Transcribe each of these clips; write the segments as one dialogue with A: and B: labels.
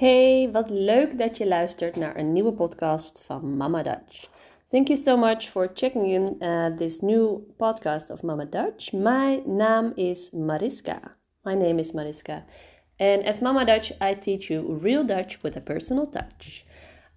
A: Hey, wat leuk dat je luistert naar een nieuwe podcast van Mama Dutch. Thank you so much for checking in uh, this new podcast of Mama Dutch. My name is Mariska. My name is Mariska. And as Mama Dutch, I teach you real Dutch with a personal touch.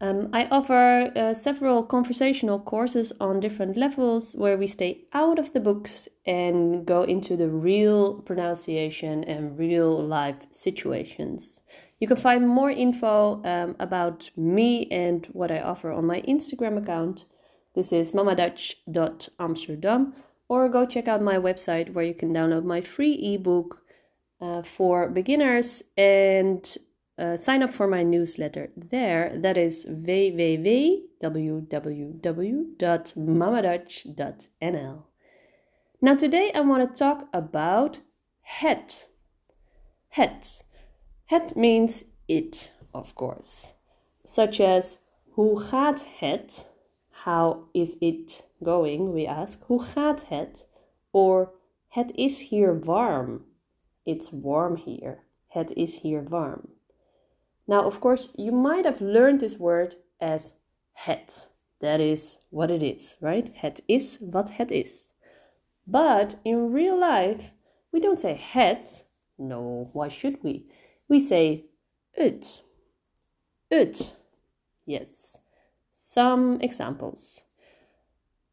A: Um, I offer uh, several conversational courses on different levels where we stay out of the books and go into the real pronunciation and real life situations. You can find more info um, about me and what I offer on my Instagram account. This is mamadutch.amsterdam, or go check out my website where you can download my free ebook uh, for beginners and uh, sign up for my newsletter there. That is www.mamadutch.nl. Now, today I want to talk about het. Het. Het means it, of course, such as hoe gaat het? How is it going? We ask. Hoe gaat het? Or het is hier warm. It's warm here. Het is hier warm. Now, of course, you might have learned this word as het. That is what it is, right? Het is wat het is. But in real life, we don't say het. No, why should we? We say ut. Ut. Yes. Some examples.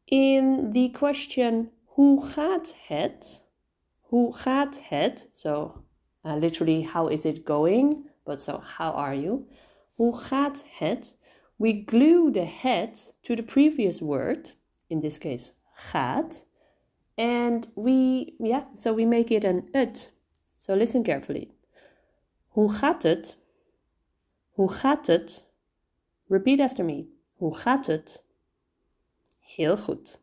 A: In the question hoe gaat het? Hoe gaat het? So uh, literally how is it going? But so how are you? Hoe gaat het? We glue the het to the previous word, in this case gaat, and we yeah, so we make it an ut. So listen carefully. Hoe gaat het? Hoe gaat het? Repeat after me. Hoe gaat het? Heel goed.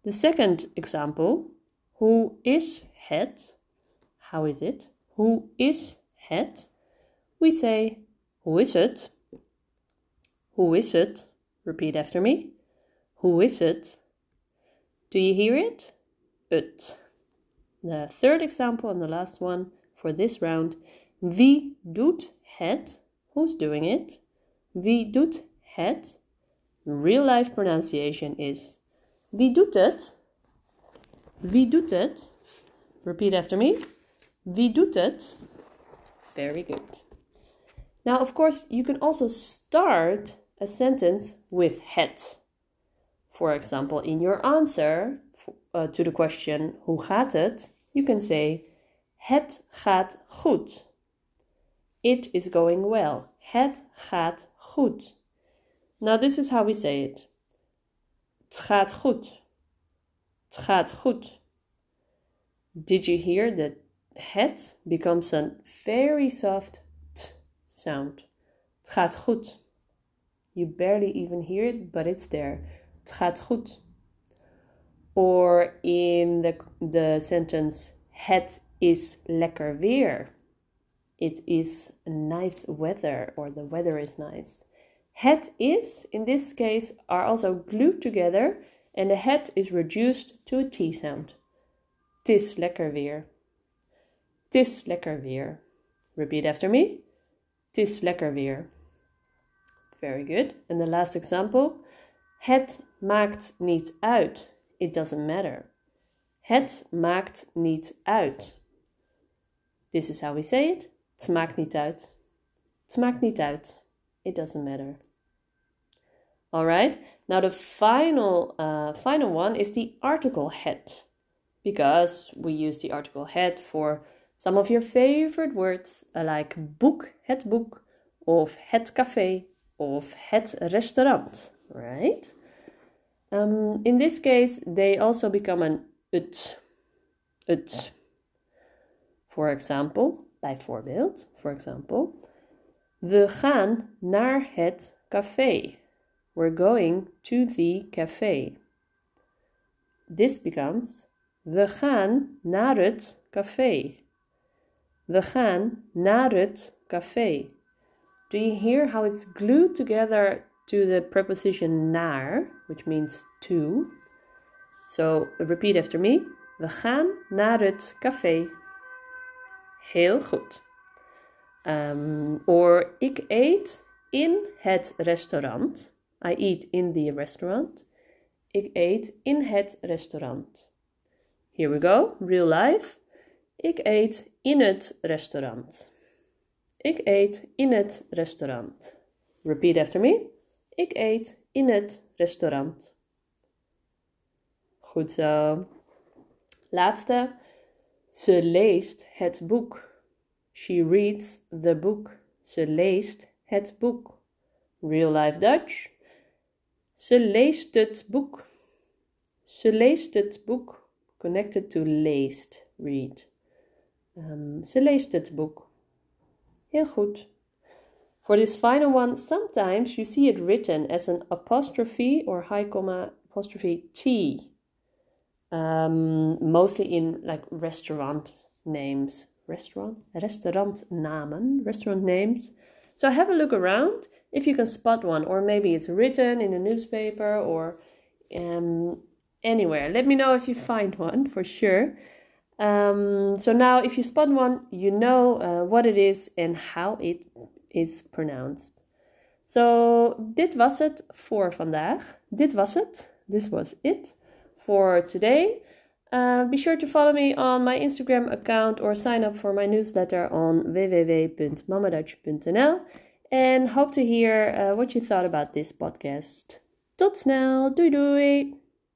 A: The second example. Hoe is het? How is it? Hoe is het? We say, hoe is het? Hoe is het? Repeat after me. Hoe is het? Do you hear it? It. The third example and the last one for this round Wie doet het? Who's doing it? Wie doet het? Real life pronunciation is Wie doet het? Wie doet het? Repeat after me. Wie doet het? Very good. Now, of course, you can also start a sentence with het. For example, in your answer uh, to the question hoe gaat het? You can say het gaat goed. It is going well. Het gaat goed. Now this is how we say it. Het gaat goed. Het gaat goed. Did you hear that het becomes a very soft t sound? Het gaat goed. You barely even hear it, but it's there. Het gaat goed. Or in the, the sentence, het is lekker weer it is nice weather or the weather is nice. Het is, in this case, are also glued together and the het is reduced to a T sound. Tis lekker weer. Tis lekker weer. Repeat after me. Tis lekker weer. Very good. And the last example. Het maakt niet uit. It doesn't matter. Het maakt niet uit. This is how we say it. Het maakt niet uit. Het maakt niet uit. It doesn't matter. Alright, now the final, uh, final one is the article het. Because we use the article het for some of your favorite words like boek, het boek, of het café, of het restaurant, right? Um, in this case, they also become an ut. Ut. For example, Bijvoorbeeld, for example, we gaan naar het café. We're going to the café. This becomes we gaan naar het café. We gaan naar het café. Do you hear how it's glued together to the preposition naar, which means to? So repeat after me. We gaan naar het café. Heel goed. Um, or ik eet in het restaurant. I eat in the restaurant. Ik eet in het restaurant. Here we go, real life. Ik eet in het restaurant. Ik eet in het restaurant. Repeat after me. Ik eet in het restaurant. Goed zo. Laatste. Ze leest het boek. She reads the book. Ze leest het boek. Real life Dutch. Ze leest het boek. Ze leest het boek. Connected to leest, read. Um, ze leest het boek. Heel goed. For this final one, sometimes you see it written as an apostrophe or high comma apostrophe T. Um, mostly in like restaurant names. Restaurant? Restaurant namen. Restaurant names. So have a look around if you can spot one, or maybe it's written in a newspaper or um, anywhere. Let me know if you find one for sure. Um, so now, if you spot one, you know uh, what it is and how it is pronounced. So, dit was het voor vandaag. Dit was het. This was it for today. Uh, be sure to follow me on my Instagram account or sign up for my newsletter on www.mamadutch.nl and hope to hear uh, what you thought about this podcast. Tot snel, doei doei!